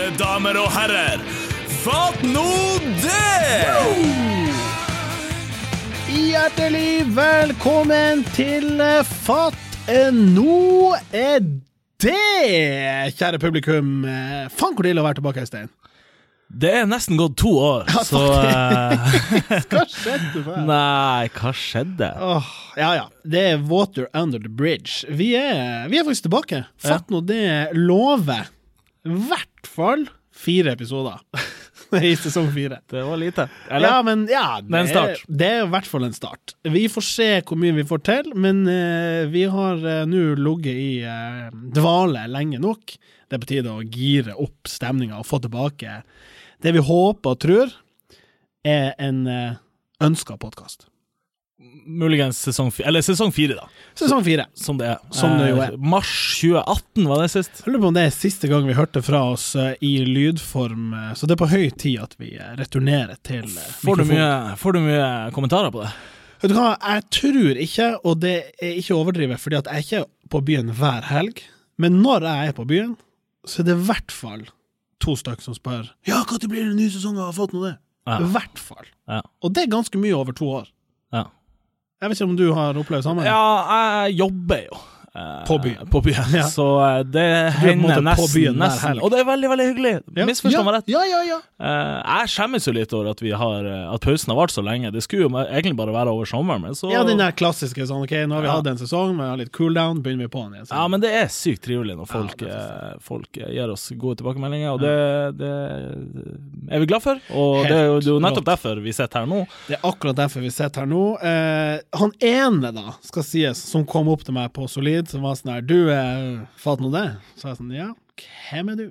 Mine damer og herrer, fatt nå det! Hjertelig velkommen til eh, Fatt eh, nå det, kjære publikum. Eh, Faen hvor deilig å være tilbake, Øystein. Det er nesten gått to år, så eh, Hva skjedde? For? Nei, hva skjedde? Åh, ja ja, det er water under the bridge. Vi er, vi er faktisk tilbake. Fatt nå det lover. I hvert fall fire episoder i sesong fire. Det var lite. Ja, men ja, det, er. Det er i hvert fall en start. Vi får se hvor mye vi får til, men uh, vi har uh, nå ligget i uh, dvale lenge nok. Det er på tide å gire opp stemninga og få tilbake det vi håper og tror er en uh, ønska podkast. Muligens sesong fire, eller sesong fire, da. Sesong fire. Som det er. Som det jo er. Eh, Mars 2018 var det sist. Jeg lurer på om det er siste gang vi hørte fra oss eh, i lydform, eh, så det er på høy tid at vi returnerer til Får du, mye, får du mye kommentarer på det? Vet du hva, jeg tror ikke, og det er ikke å overdrive, fordi at jeg er ikke på byen hver helg, men når jeg er på byen, så er det i hvert fall to stykker som spør Ja, når blir det en ny sesong Har Fått noe det? Ja. I hvert fall. Ja. Og det er ganske mye over to år. Jeg vet ikke om du har opplevd samme? Ja, jeg jobber jo. Eh, På byen. På byen. Ja. Så eh, det hender nesten, nesten. Og det er veldig, veldig hyggelig. Ja. Misforstå meg rett. Ja, ja, ja. Eh, jeg skjemmes jo litt over at vi har At pausen har vart så lenge. Det skulle jo egentlig bare være over sommeren, men så Ja, den der klassiske sånn, ok, nå har vi hatt en sesong, vi har litt cooldown, begynner vi på den igjen. Ja, men det er sykt trivelig når folk, folk gir oss gode tilbakemeldinger, og det, det er vi glad for. Og Helt det er jo, det er nettopp rått. derfor vi sitter her nå. Det er akkurat derfor vi sitter her nå. Eh, han ene, da, skal sies, som kom opp til meg på Solid, som var sånn her Du, eh, fatt nå det? Så jeg sånn, ja, hvem er du?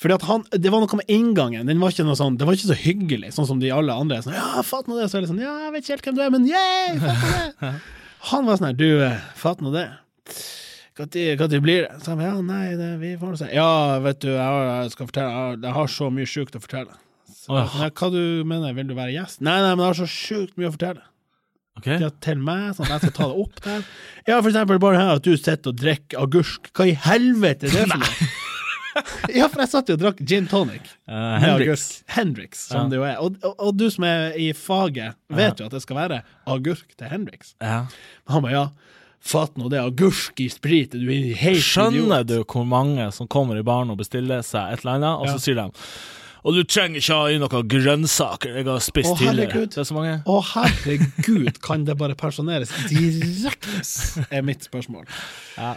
Fordi at han, Det var noe med inngangen. Den var ikke noe sånn, Det var ikke så hyggelig, sånn som de alle andre. Sånn, ja, fatt nå det. Så er det sånn, ja, jeg vet ikke helt hvem du er, men yeah, fatt nå det. Han var sånn her, du, eh, fatt nå det. Når blir det? Så jeg, ja, nei, det, vi får se. Ja, vet du, jeg, har, jeg skal fortelle, jeg har, jeg har så mye sjukt å fortelle. Så, oh, ja, hva du mener, vil du være gjest? Nei, nei, men jeg har så sjukt mye å fortelle. Ok? Ja, til meg, sånn at jeg skal ta det opp der. Ja, for eksempel bare her at du sitter og drikker agurk. Hva i helvete er det for noe? ja, for jeg satt jo og drakk gin tonic. Uh, Hendrix. Hendrix, som Ja. det jo er. Og, og, og du som er i faget, vet jo at det skal være agurk til Hendrix. Ja. Men han bare ja, fatt nå det agurk i sprit, du er helt Skjønner idiot. du hvor mange som kommer i baren og bestiller seg et eller annet, og så sier de og du trenger ikke ha i noen grønnsaker, jeg har spist Å, tidligere. Det er så mange. Å, herregud, kan det bare personeres direkte, er mitt spørsmål. Ja.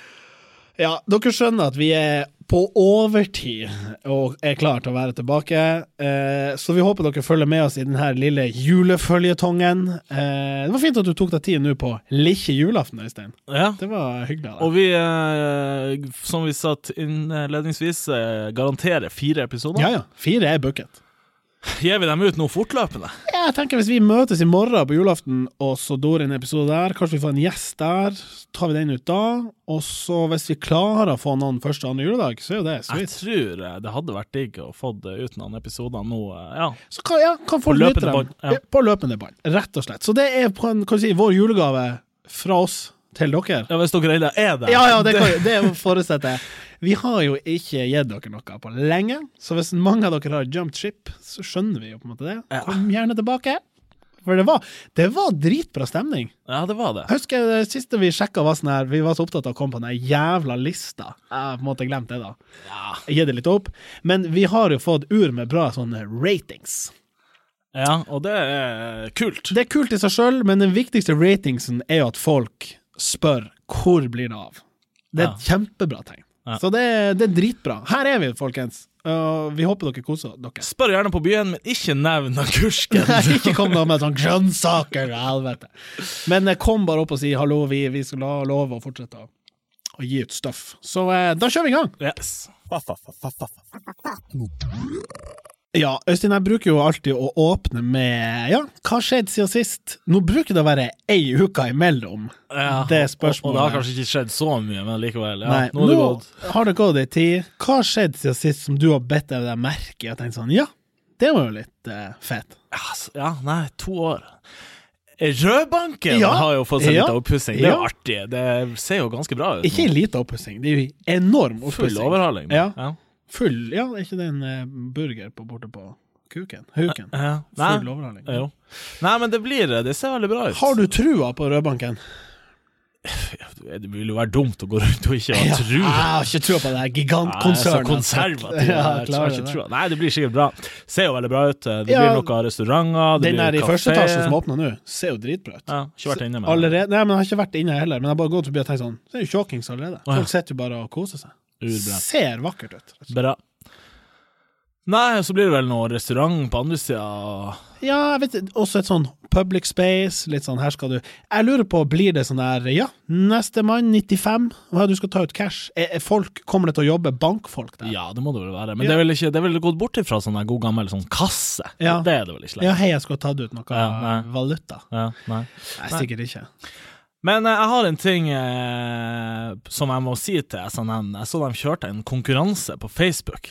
Ja, dere skjønner at vi er på overtid og er klar til å være tilbake. Eh, så vi håper dere følger med oss i denne lille juleføljetongen. Eh, det var fint at du tok deg tid nå på lille julaften, Øystein. Ja. Det var hyggelig av deg. Og vi, eh, som vi satt innledningsvis, eh, garanterer fire episoder. Ja ja, fire er booket. Gir vi dem ut nå fortløpende? Jeg tenker Hvis vi møtes i morgen på julaften og så dår en episode der, kanskje vi får en gjest der, tar vi den ut da. Og så hvis vi klarer å få noen første og andre juledag, så er jo det Jeg tror eh, det hadde vært digg å få ut noen episoder nå. eh, Ja. Så kan, ja, kan folk lytte dem ja. på løpende bånd, rett og slett. Så det er på en, kan si, vår julegave fra oss til dere. ja, Hvis dere enda er der. Ja, ja, det, kan, det forutsetter jeg. Vi har jo ikke gitt dere noe på lenge, så hvis mange av dere har jumped ship, så skjønner vi jo på en måte det. Kom gjerne tilbake. For det var, det var dritbra stemning. Ja, det var det. Jeg husker det siste vi sjekka var sånn her, vi var så opptatt av å komme på den jævla lista. Jeg har på en måte glemt det, da. Ja. Gi det litt opp. Men vi har jo fått ur med bra sånne ratings. ja, og det er kult. Det er kult i seg sjøl, men den viktigste ratingsen er jo at folk spør hvor blir det av. Det er et kjempebra tegn. Ja. Så det, er- det er dritbra. Her er vi, folkens. Uh, vi håper dere koser dere. Spør gjerne på byen, men ikke nevn agursken. Nei, ikke kom da med sånn grønnsaker helvete. Men eh, kom bare opp og si hallo, vi, vi skal la- love å fortsette å, å gi ut stuff. Så uh, da kjører vi i gang. Yes. Ja, Øystein, jeg bruker jo alltid å åpne med Ja, hva skjedde siden sist? Nå bruker det å være ei uke imellom Ja, det Og, og det har kanskje ikke skjedd så mye, men likevel. Ja, Nei, nå har det gått. har det gått ei tid. Hva skjedde siden sist som du har bedt deg merke i Jeg tenkt sånn Ja, det var jo litt eh, fett. Ja, ja, nei, to år. Rødbanken Ja, har jo fått seg ja, litt oppussing. Det er ja. jo artig. Det ser jo ganske bra ut. Ikke en liten oppussing, det er jo enorm oppussing. Full overhaling. Ja. Ja. Full Ja, er ikke det en eh, burger på borte på kuken? Huken? Ja. Full overhaling. jo. Nei, men det blir Det Det ser veldig bra ut. Har du trua på Rødbanken? Det vil jo være dumt å gå rundt og ikke ha Ja, tru. Jeg har ikke trua på det her gigantkonsernet. Konservativ. Ja, jeg trua. Nei, det blir sikkert bra. Ser jo veldig bra ut. Det Ja, blir noen restauranter, det Den der i kafé. første etasje som åpner nå, ser jo dritbra ut. Ja, ikke vært inne med. Allerede, nei, men Jeg har ikke vært inne heller, men jeg har bare gått forbi og tenkt sånn Det er jo kjåkings allerede. Folk sitter jo bare og koser seg. Urbra. Ser vakkert ut. Bra. Nei, så blir det vel noe restaurant på andre sida. Ja, jeg vet også et sånn public space, litt sånn her skal du Jeg lurer på, blir det sånn der Ja, nestemann, 95, hva du skal ta ut cash? Er, er folk, Kommer det til å jobbe bankfolk der? Ja, det må det vel være. Men Ja. det er vel ikke Det er vel gått bort ifra sånn god gammel sånn kasse. Ja. Det er det vel ikke Ja, hei, jeg skulle tatt ut noe Ja, valuta. Ja, nei. Nei, sikkert ikke. Men eh, jeg har en ting eh, som jeg må si til SNN. Jeg så de kjørte en konkurranse på Facebook.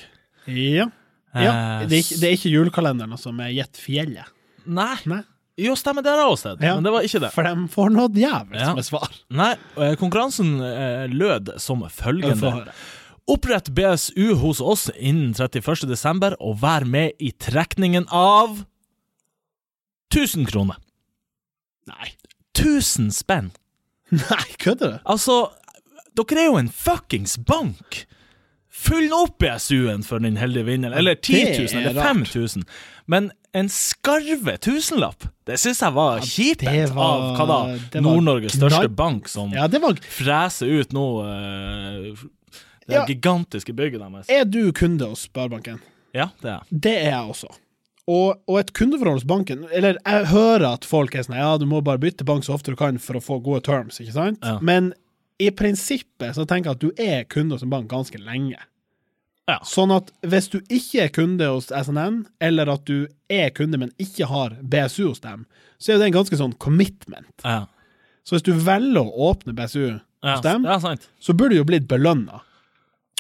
Ja. ja. Eh, Det, er ikke, det er ikke julekalenderen som er gitt fjellet. Nei. Nei. Jo, stemmer, det har jeg også sett, Ja. men det var ikke det. For de får noe jævlig Ja. som er svar. Nei, eh, konkurransen eh, lød som følgende. Opprett BSU hos oss innen 31. desember, og vær med i trekningen av 1000 kroner. Nei. 1000 spenn! Nei, kødder du? Altså, dere er jo en fuckings bank! Fyll opp BSU-en for den heldige vinneren. Eller 10 000, er eller 5000. Men en skarve tusenlapp, det syns jeg var kjipent det var- av hva da? Nord-Norges største bank, som Ja, var freser ut nå uh, det Ja. gigantiske bygget deres. Er du kunde hos Sparebanken? Ja, det er jeg. Det er jeg også. Og, og et kundeforhold hos banken Eller jeg hører at folk er sånn Ja, du må bare bytte bank så ofte du kan for å få gode terms, ikke sant? Ja. Men i prinsippet så tenker jeg at du er kunde hos en bank ganske lenge. Ja. Sånn at hvis du ikke er kunde hos SNN, eller at du er kunde, men ikke har BSU hos dem, så er det en ganske sånn commitment. Ja, Så hvis du velger å åpne BSU hos dem, så burde du jo blitt belønna.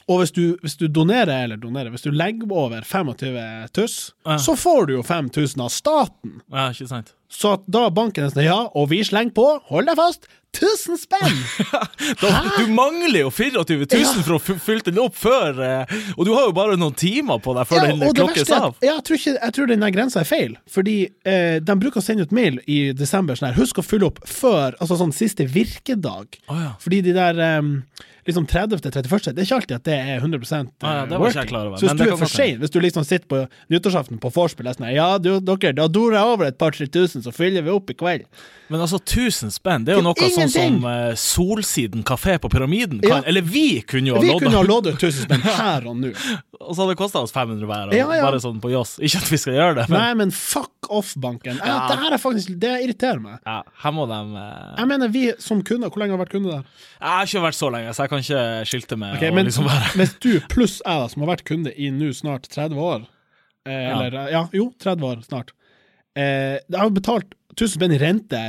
Og hvis du, hvis du donerer, eller donerer, hvis du legger over 25 tuss, Ja. så får du jo 5000 av staten. Ja, ikke sant. Så da banken er sånn, ja, og vi slenger på, hold deg fast, 1000 spenn! Da, du mangler jo 24 000 Ja. for å fylle den opp før, eh, og du har jo bare noen timer på deg før Ja, den klokkes av. Ja, jeg tror, ikke, jeg tror den grensa er feil, fordi eh, de bruker å sende ut mail i desember sånn her, husk å fylle opp før, altså sånn siste virkedag. oh, ja. Fordi de der um, liksom 30. til 31. Det er ikke alltid at det er 100 Ah, ja, det jeg working. klar over, Så hvis men du er for sein, hvis du liksom sitter på nyttårsaften på vorspiel og sånn Ja, du, dere, da dorer jeg over et par-tre tusen, så fyller vi opp i kveld. Men altså, 1000 spenn, det er jo noe Ingenting. sånn som uh, Solsiden kafé på Pyramiden kan. Ja. Eller vi kunne jo ha Vi lodda, kunne ha loddet 1000 spenn her og nå. og så hadde det kosta oss 500 hver. Ja, ja. Bare sånn på Joss. Ikke at vi skal gjøre det, men Nei, men fuck off, banken. Ja. Det her er faktisk Det irriterer meg. ja, her må de uh... Jeg mener, vi som kunder, hvor lenge har vi vært kunde der? Jeg har ikke vært så lenge, så jeg kan ikke skilte med okay, men liksom være hvis du pluss jeg, da, som har vært kunde i nå snart 30 år, eh, Ja. eller ja, jo, 30 år snart, eh, jeg har betalt 1000 spenn i rente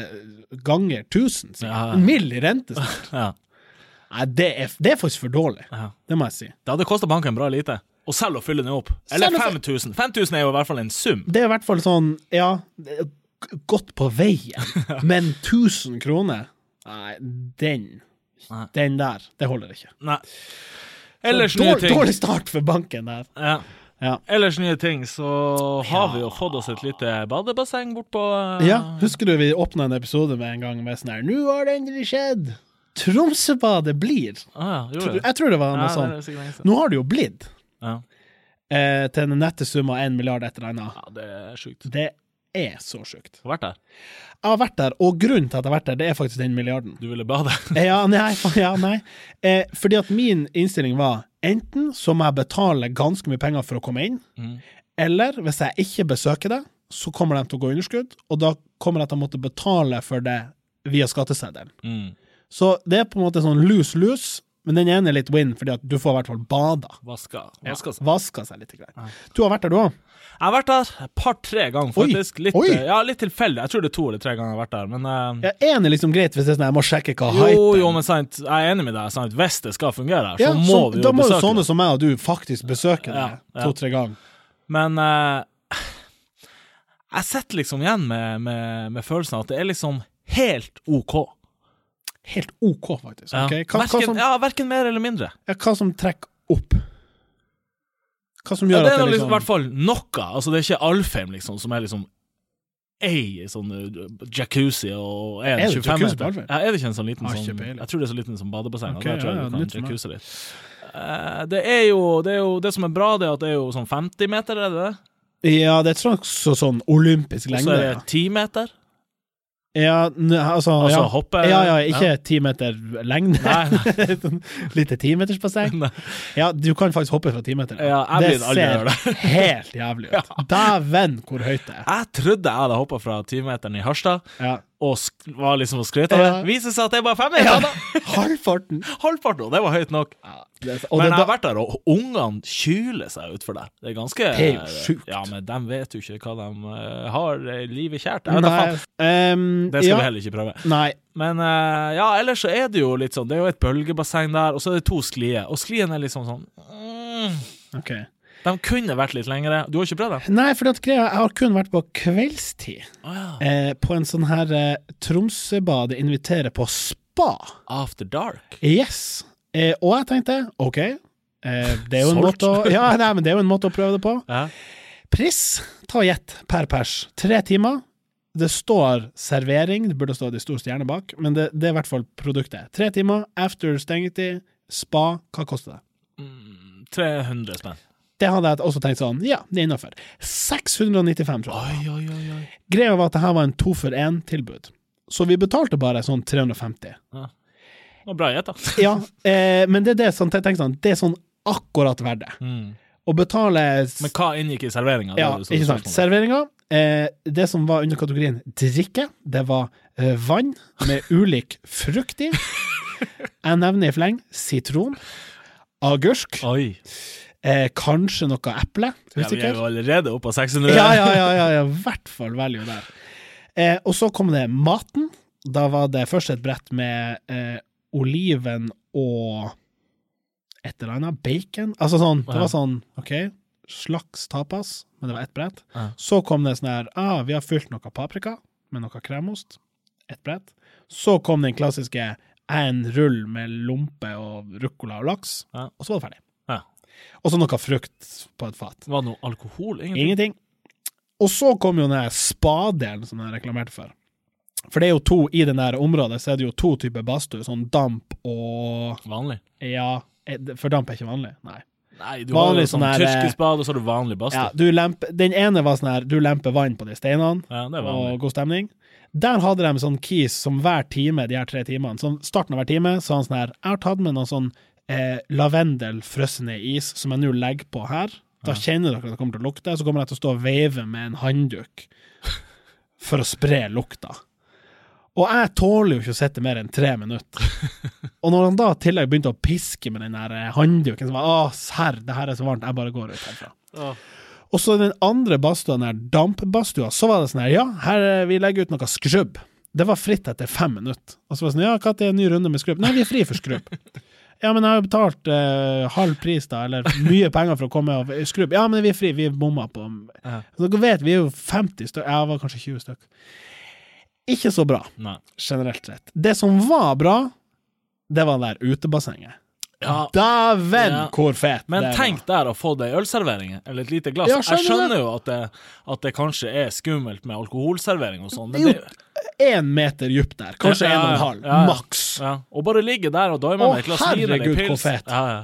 ganger 1000, sikkert. Ja. En mild i rente snart. ja, Nei, det er, det er faktisk for dårlig. ja. Det må jeg si. Det hadde kosta banken bra lite. Og selv å fylle den opp. Eller Selv å- 5000. 5000 er jo i hvert fall en sum. Det er i hvert fall sånn, ja, godt på veien, men 1000 kroner Nei, den Nei. Den der, det holder ikke. Nei. Ellers nye ting. dårlig start for banken der. Ja. Ja. Ellers nye ting, så har vi jo fått oss et lite badebasseng bortpå uh, Ja, husker du vi åpna en episode med en gang med sånn her Nå har det endelig skjedd! Tromsøbadet blir. Ah, ja? Jeg tror det var noe Ja, sånt. Nå har det jo blitt. Ja. Eh, til den nette sum av én milliard et eller annet. ja, det er sjukt. Det er så sjukt. Har vært der. Jeg har vært der, og grunnen til at jeg har vært der, det er faktisk den milliarden. Du ville bade? Ja, nei, ja, nei. Eh, fordi at min innstilling var enten så må jeg betale ganske mye penger for å komme inn, Mm. eller hvis jeg ikke besøker det, så kommer de til å gå underskudd, og da kommer jeg til å måtte betale for det via skatteseddelen. Mm. Så det er på en måte sånn lose-lose, men den ene er litt win, fordi at du får i hvert fall bada. Vaska. Vaska seg. Vaska seg litt. Grann. Du har vært der, du òg? Jeg har vært der et par-tre ganger, faktisk. Litt, Oi. ja, litt tilfeldig. Jeg tror det er to eller tre ganger jeg har vært der, men uh, Ja, en er liksom greit hvis det er sånn jeg må sjekke hva Jo, hypen jo, men sant, jeg er enig med deg. Sant? Hvis det skal fungere her, ja, så må så, vi jo Da må jo sånne som meg og du faktisk besøke det to-tre ganger. Men uh, jeg sitter liksom igjen med, med, med følelsen av at det er liksom helt OK. Helt OK, faktisk. Ja. ok? Hva, hva, som, ja, verken mer eller mindre. ja, hva som trekker opp? Hva som Ja, gjør det er at det liksom, i liksom hvert fall noe. Altså, det er ikke Alfheim, liksom, som er liksom ei sånn uh, jacuzzi og er, Er det 25 jacuzzi på meter. Alfheim? Ja, er det ikke en sånn liten Har sånn. Jeg tror det er så liten som badebasseng. Okay, ja, ja, jacuzzi litt. Eh, det er jo det, er jo det som er bra, det er at det er jo sånn 50 meter, er det det? Ja, det er slags sånn olympisk Og så er det 10 meter. Ja, altså, Altså ja. hoppe ja, ja, ikke ti meter lengde. Nei, nei. Sånn Lite timetersbasseng. Ja, du kan faktisk hoppe fra timeteren. meter. Ja, det ser det. helt jævlig ut. Dæven, hvor høyt det er. Jeg trodde jeg hadde hoppa fra 10-meteren i Harstad, Ja. Og var liksom og skrøt av det. Ja. Viser seg at det er bare fem meter! ja Halvparten. Halvparten, og det var høyt nok. Det, og Men det, jeg har vært der, og ungene kyler seg utfor der. Det er ganske Det er jo sjukt. Ja, men de vet jo ikke hva de eh, har livet kjært. Jeg vet da faen. Um, Det skal ja, vi heller ikke prøve. Nei. Men uh, ja, ellers så er det jo litt sånn Det er jo et bølgebasseng der, og så er det to sklier. Og sklien er liksom sånn mm, ok. De kunne vært litt lengre. Du har ikke prøvd dem? Nei, for greia, jeg har kun vært på kveldstid. Oh, ja. Eh, på en sånn her eh, Tromsøbadet inviterer på spa. After dark. Yes. Eh, og jeg tenkte OK, eh, det er å Ja, nei, men det er jo en måte å prøve det på. Ja. Pris, ta og gjett per pers. Tre timer. Det står servering, det burde stå de store stjernene bak, men det, det er i hvert fall produktet. Tre timer, after stengetid, spa, hva koster det? Mm, 300 spenn. Det hadde jeg også tenkt sånn, ja, det er innafor. 695, tror jeg. Oi, oi, oi. Greia var at det her var en to for én-tilbud, så vi betalte bare sånn 350. Det var bra gjetta. Ja, eh, men det er det sånn, tenk sånn, det er sånn akkurat verdt det. Mm. Å betale Men hva inngikk i serveringa? Ja, ikke sant. Serveringa. Eh, det som var under kategorien drikke, det var eh, vann med ulik frukt i. Jeg nevner i fleng sitron, agurk, Oi. Eh, kanskje noe eple. Ja, vi er jo allerede oppe på 600. Ja, ja, ja, ja, ja, i hvert fall value der. Eh, og så kom det maten. Da var det først et brett med eh, oliven og et eller annet. Bacon. Altså sånn, det var sånn, OK, slags tapas, men det var ett brett. Så kom det sånn her, ah, vi har fylt noe paprika med noe kremost. Ett brett. Så kom den klassiske en rull med lompe og ruccola og laks, og så var det ferdig. Og så noe frukt på et fat. Var det noe alkohol? Ingenting? Ingenting. Og så kom jo den spadelen som jeg reklamerte for. For det er jo to i det der området, så er det jo to typer badstue, sånn damp og Vanlig? Ja, eh, for damp er ikke vanlig. Nei. Nei, du Vanlig har jo sånn sånn tyrkisk bad, og så har du vanlig badstue. Ja, den ene var sånn her, du lemper vann på de steinene, Ja, og god stemning. Der hadde de sånn kis som hver time, de her tre timene, Så starten av hver time, så han sånn her, jeg har tatt med noen sånn eh, lavendel frøssen i is, som jeg nå legger på her. Da kjenner dere at det kommer til å lukte, så kommer jeg til å stå og veive med en håndduk for å spre lukta. Og jeg tåler jo ikke å sitte mer enn tre minutter. Og når han da i tillegg begynte å piske med den der eh, håndduken, så var jeg, å serr, det her er så varmt, jeg bare går ut herfra. Og så den andre badstua, den der dampbadstua, så var det sånn her, ja, her eh, vi legger ut noe skrubb. Det var fritt etter fem minutter. Og så var det sånn, ja, når er en ny runde med skrubb? Nei, vi er fri for skrubb. Ja, men jeg har jo betalt eh, halv pris, da, eller mye penger for å komme og skrubb. Ja, men vi er fri, vi bomma på Ja. Så Dere vet, vi er jo 50 stykker, jeg var kanskje 20 stykker. Ikke så bra, Nei. generelt sett. Det som var bra, det var det der utebassenget. Ja, Dæven, Ja. hvor fet men det tenk der å få det i ølservering, eller et lite glass. Ja, skjønner jeg skjønner jo at det, at det kanskje er skummelt med alkoholservering og sånn, Det er jo Én meter dypt der, kanskje en og en halv, maks. Og bare ligge der og daime med et glass vin eller pils. hvor fet. Ja, ja.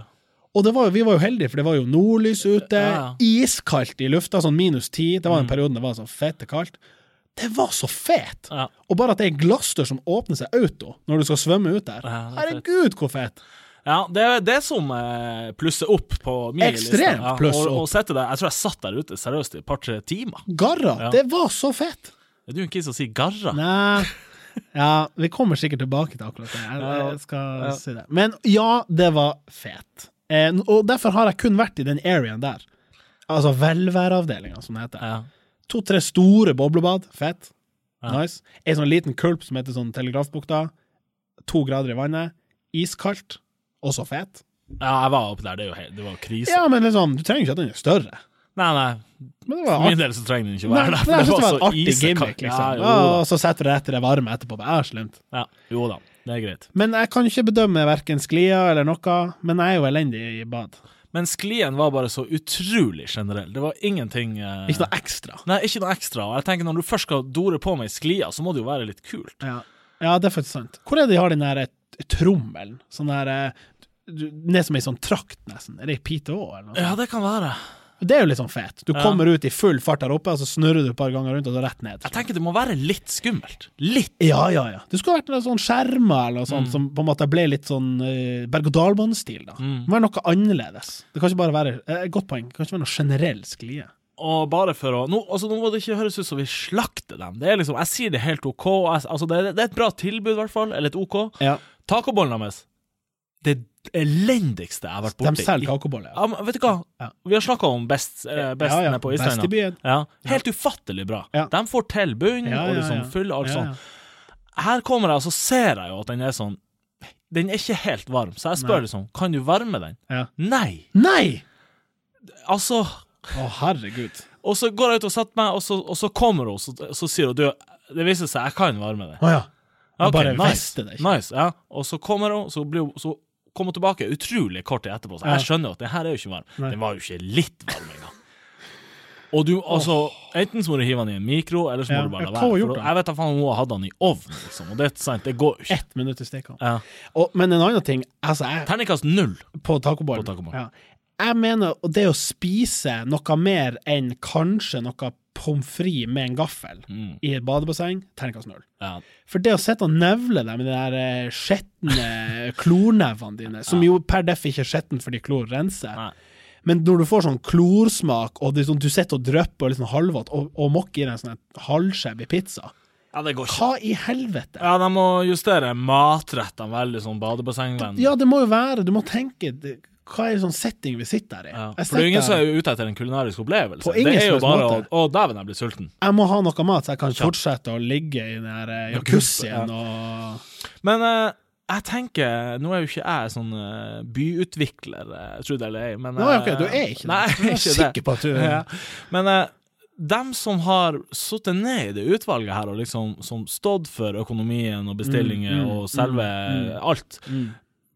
Og det var, vi var jo heldige, for det var jo nordlys ute, iskaldt i lufta, sånn minus ti. Det var en Mm. periode det var sånn fette kaldt. Det var så fet! Og bare at det er glassdør som åpner seg auto når du skal svømme ut der. Det er fett. Herregud, hvor fet! Ja, det er det som eh, plusser opp på min Ekstremt liste. Ja, pluss opp. og og sette det, Jeg tror jeg satt der ute seriøst i et par-tre timer. Garra! Ja. Det var så fett! Er du en kis som sier garra? Nei Ja, vi kommer sikkert tilbake til akkurat det. Jeg, skal Ja. si det. Men ja, det var fet. Eh, og derfor har jeg kun vært i den areaen der. Altså velværeavdelinga, som det heter. Ja. To-tre store boblebad. Fett. Ja. Nice. En sånn liten kulp som heter sånn Telegrafbukta. To grader i vannet. Iskaldt. Også fet. ja, jeg var oppe der. Det, er jo helt, det var krise. Ja, men liksom, du trenger ikke at den er større. Nei, nei. Men det For var min del så trenger den ikke være der. for synes det var så en artig gimmick, liksom. Ja, og så setter du det etter det varme etterpå. Det er slemt. Ja, jo da. Det er greit. Men jeg kan ikke bedømme verken sklia eller noe, men jeg er jo elendig i bad. Men sklien var bare så utrolig generell. Det var ingenting eh, Ikke noe ekstra. Nei, ikke noe ekstra. Og jeg tenker Når du først skal dore på med ei sklie, så må det jo være litt kult. Ja. ja, det er faktisk sant. Hvor er det de har den der eh, trommelen? Sånn der eh, Ned som ei sånn trakt, nesten. Er det ei pite òg, eller noe? Ja, det kan være. Det er jo litt sånn fet. Du Ja. kommer ut i full fart der oppe, og så snurrer du et par ganger rundt, og så rett ned. Jeg tenker det må være litt skummelt. Litt. Ja, ja, ja. Det skulle vært noen sånn skjermer eller noe Mm. som på en måte ble litt sånn uh, berg-og-dal-bane-stil, da. Mm. Det må være noe annerledes. Det kan ikke bare være uh, Godt poeng. Det kan ikke være noe generell sklie. Og bare for å Nå, altså, nå må det ikke høres ut som vi slakter dem. Det er liksom, Jeg sier det helt OK. Jeg, altså, det, er, det er et bra tilbud, i hvert fall. Eller et OK. Ja. Tacobollen deres. Det elendigste jeg har vært De selger kakeboller. Ja, men vet du hva? Ja. Vi har snakka om best, eh, best Ja, ja. på. Ja. Helt ufattelig bra. Ja. De får til bunnen Ja, og ja, liksom fyller full alt Ja, sånn. Her kommer jeg, og så ser jeg jo at den er sånn Den er ikke helt varm, så jeg spør Nei. liksom Kan du varme den. ja. Nei! Nei! Altså Å, herregud. Og så går jeg ut og setter meg, og så, og så kommer hun, og så, så sier hun du, det viser seg jeg kan varme den. Å ja. Jeg Ok, bare nice. visste det ikke. Nice, ja. Og så kommer hun, så, blir hun, så kommer hun tilbake utrolig kort tid etterpå. Så jeg skjønner jo at den her er jo ikke varm. Nei. Den var jo ikke litt varm engang. Og du, altså, enten så må du hive den i en mikro, eller så må Ja, du bare la være. For jeg vet da faen om hun har hatt den i ovnen, liksom. Og det er sant, det går jo ikke. Ett minutt i stekene. Ja. Og, men en annen ting altså jeg, Terningkast null. På tacoballen. På tacobollen. Ja. Jeg mener det å spise noe mer enn kanskje noe pommes frites med en gaffel Mm. i et badebasseng, terningkast null. Ja. For det å sitte og nevle deg med de der eh, skjetne klornevene dine, som jo per deff ikke er skjettent fordi klor renser, Nei. men når du får sånn klorsmak, og det sånn, du sitter og drypper og sånn halvvåt, og, og mokker i deg en sånn halvskjev i pizza, ja, det går ikke. hva i helvete? Ja, de må justere matrettene veldig sånn badebassengvennlig. Ja, det må jo være, du må tenke hva er sånn setting vi sitter her i? Ja. For det er ingen som er ute etter en kulinarisk opplevelse. På ingen det er jo bare måte. å Å, dæven, jeg blir sulten. Jeg må ha noe mat, så jeg kan fortsette å ligge i den der eh, jacuzzien ja. og Men uh, jeg tenker Nå er jo ikke jeg sånn eh, byutvikler, tro det eller ei, men Nå, eh, ok, du er ikke det. Nei, Jeg er ikke sikker på at du Ja. Men uh, dem som har sittet ned i det utvalget her, og liksom som stått for økonomien og bestillinger Mm, mm, og selve mm, mm. alt, Mm.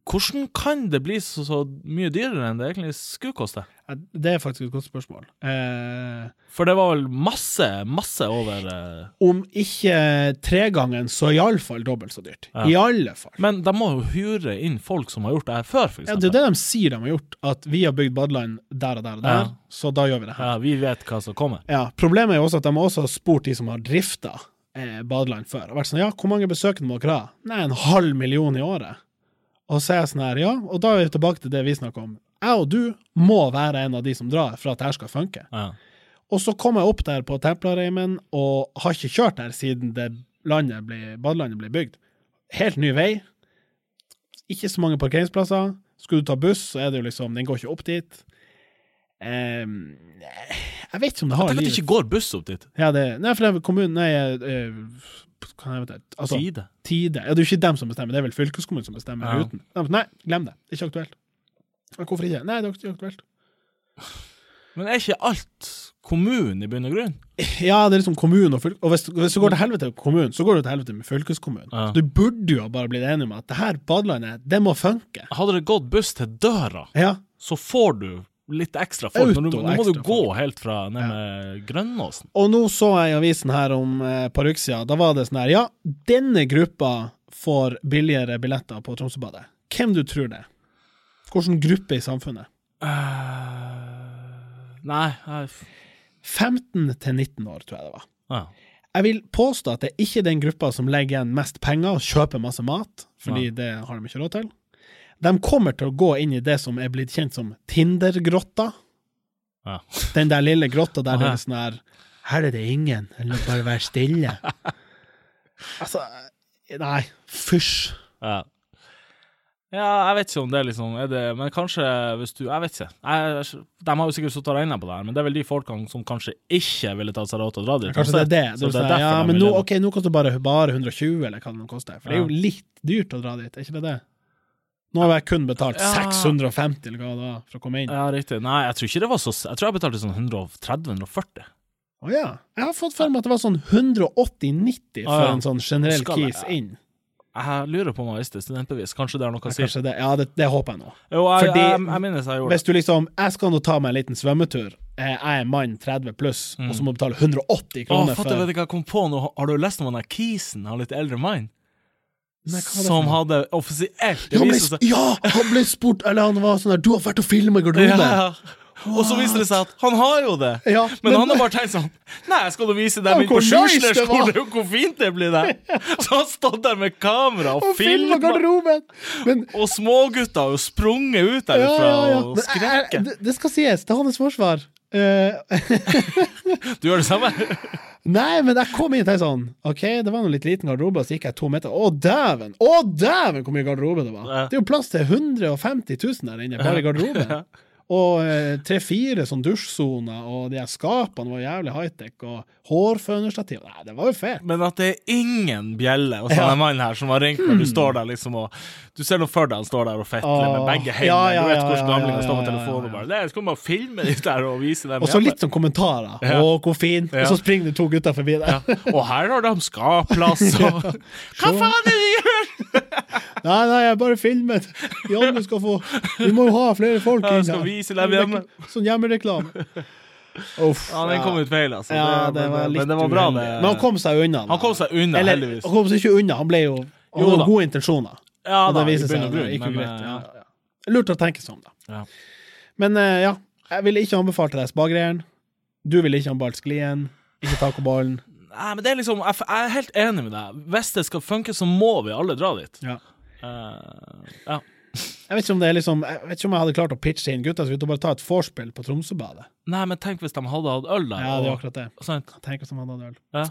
Hvordan kan det bli så, så mye dyrere enn det egentlig skulle koste? Det er faktisk et godt spørsmål. Eh, For det var vel masse, masse over eh, om ikke tregangen, så iallfall dobbelt så dyrt. Ja. I alle fall. Men de må jo hure inn folk som har gjort det her før, f.eks. Ja, det er det de sier de har gjort, at vi har bygd badeland der og der og der, Ja. så da gjør vi det her. Ja, vi vet hva som kommer. Ja, Problemet er jo også at de har også spurt de som har drifta eh, badeland før. Og vært sånn, ja, hvor mange besøkende må dere ha? Nei, en halv million i året. Og så er jeg sånn her, ja, og da er vi tilbake til det vi snakker om. Jeg og du må være en av de som drar for at dette skal funke. Ja. Og så kom jeg opp der på Templareimen og har ikke kjørt der siden det landet ble, badelandet ble bygd. Helt ny vei. Ikke så mange parkeringsplasser. Skulle du ta buss, så er det jo liksom Den går ikke opp dit. Um, jeg vet ikke om det har Tenk at det ikke går buss opp dit. ja, det, Nei, for det er kommunen Nei, altså, Tide. Tide. Ja, det er jo ikke dem som bestemmer, det er vel fylkeskommunen som bestemmer Ja. ruten. Nei, glem det. Det er ikke aktuelt. Hvorfor ikke? Nei, det er ikke aktuelt. Men er ikke alt kommunen i bunn og grunn? Ja, det er liksom kommunen og fylke... Og hvis, hvis det går til helvete med kommunen, så går det til helvete med fylkeskommunen. Ja. Du burde jo bare blitt enig om at det her badelandet, det må funke. Hadde det gått buss til døra, Ja. så får du litt ekstra folk. Nå, nå må du gå folk. helt fra ned med Grønnåsen. Og nå så jeg i avisen her om eh, et par uker siden, da var det sånn her, ja, denne gruppa får billigere billetter på Tromsøbadet. Hvem du tror det? Hvilken gruppe i samfunnet? Uh, nei jeg, 15 til 19 år, tror jeg det var. ja. Jeg vil påstå at det er ikke den gruppa som legger igjen mest penger og kjøper masse mat, fordi Ja. det har de ikke råd til. De kommer til å gå inn i det som er blitt kjent som Tinder-grotta. Ja. Den der lille grotta der det er sånn her Her er det ingen, eller bare vær stille. altså Nei, fysj. Ja. ja, jeg vet ikke om det er liksom er det, Men kanskje hvis du Jeg vet ikke. Jeg, de har jo sikkert sittet og regna på det her, men det er vel de folkene som kanskje ikke ville tatt seg råd til å dra dit. Kanskje det er det. Du det er ja, men nå, okay, ok, nå koster det bare, bare 120, eller hva det nå koster. For det er jo litt dyrt å dra dit, er ikke det det? Nå har jeg kun betalt Ja. 650 eller hva da, for å komme inn. Ja, riktig. Nei, jeg tror ikke det var så Jeg tror jeg betalte sånn 130-140. Å ja. Jeg har fått for meg at det var sånn 180-90 for ah, ja. en sånn generell jeg- keys inn. Jeg lurer på om jeg visste studentbevis. Kanskje det er noe å si? Kanskje det, ja, det, det håper jeg nå. Jo, jeg, Fordi- jeg, jeg minnes jeg gjorde. Hvis du liksom Jeg skal nå ta meg en liten svømmetur. Eh, Jeg er en mann 30 pluss, og så må du betale 180 Å, kroner fatter, for vet ikke, jeg kom på nå? Har du lest om han der Kisen, han litt eldre mann? Nei, Som hadde offisielt ja, han ble, ja, han ble spurt Eller han var sånn der Du har vært og filma i ja, garderoben! ja. Og så viser det seg at han har jo det! Ja, men, men- han har bare tenkt sånn Nei, jeg skal da vise dem Ja, inn på skole hvor fint det blir der! Så han stått der med kamera og Og filma garderoben! Men og smågutta har jo sprunget ut ja, ja, ja. og jeg, jeg, skrekker. det, det skal sies, til hans forsvar. Eh, Du gjør det samme? nei, men jeg kom inn tenkte sånn OK, det var en litt liten garderobe, så gikk jeg to meter. Å, dæven! Å, dæven, hvor mye garderobe det var! Det er jo plass til 150 000 der inne, bare i garderoben. Og eh, tre-fire sånn dusjsoner, og de her skapene var jævlig high-tech, og hårfønerstativ. Nei, det var jo fett. Men at det er ingen bjelle hos Ja. denne mannen her som har ringt når du står der liksom og Du ser nå for deg han står der og fetler med begge hendene. ja, ja, du vet hvordan ja, står med telefonen og bare «Nei, Skal man bare filme litt der og vise dem Og så litt sånn kommentarer. Å, hvor fin! Og så springer det to gutter forbi der. ja. Og her har de skapplass og Hva faen er det de gjør?! Nei, nei, jeg bare filmet. andre skal få Vi må jo ha flere folk inn skal her. vise dem hjemme. Sånn hjemmereklame. Uff. Ja, den kom ut feil, altså. Ja, det, det var men, litt men det var bra, det. Men han kom seg unna. Han kom seg unna, Eller, heldigvis. Han kom seg ikke unna, han ble jo Han Jo hadde gode intensjoner. Ja og da, det i viser seg bunn og grunn, gikk jo greit. eh, Ja, ja, ja. Lurt å tenke seg om, da. Ja. Men uh, ja, jeg ville ikke anbefalt deg spagreieren. Du ville ikke anbefalt sklien. Ikke tacoballen. Nei, men det er liksom Jeg, jeg er helt enig med deg. Hvis det skal funke, så må vi alle dra dit. Ja. Eh, ja. Jeg vet ikke om det er liksom Jeg vet ikke om jeg hadde klart å pitche inn gutta ut og bare ta et vorspiel på Tromsøbadet. Nei, men tenk hvis de hadde hatt øl der. Ja, det er og- akkurat det. sant? Tenk hvis de hadde hatt øl. Ja.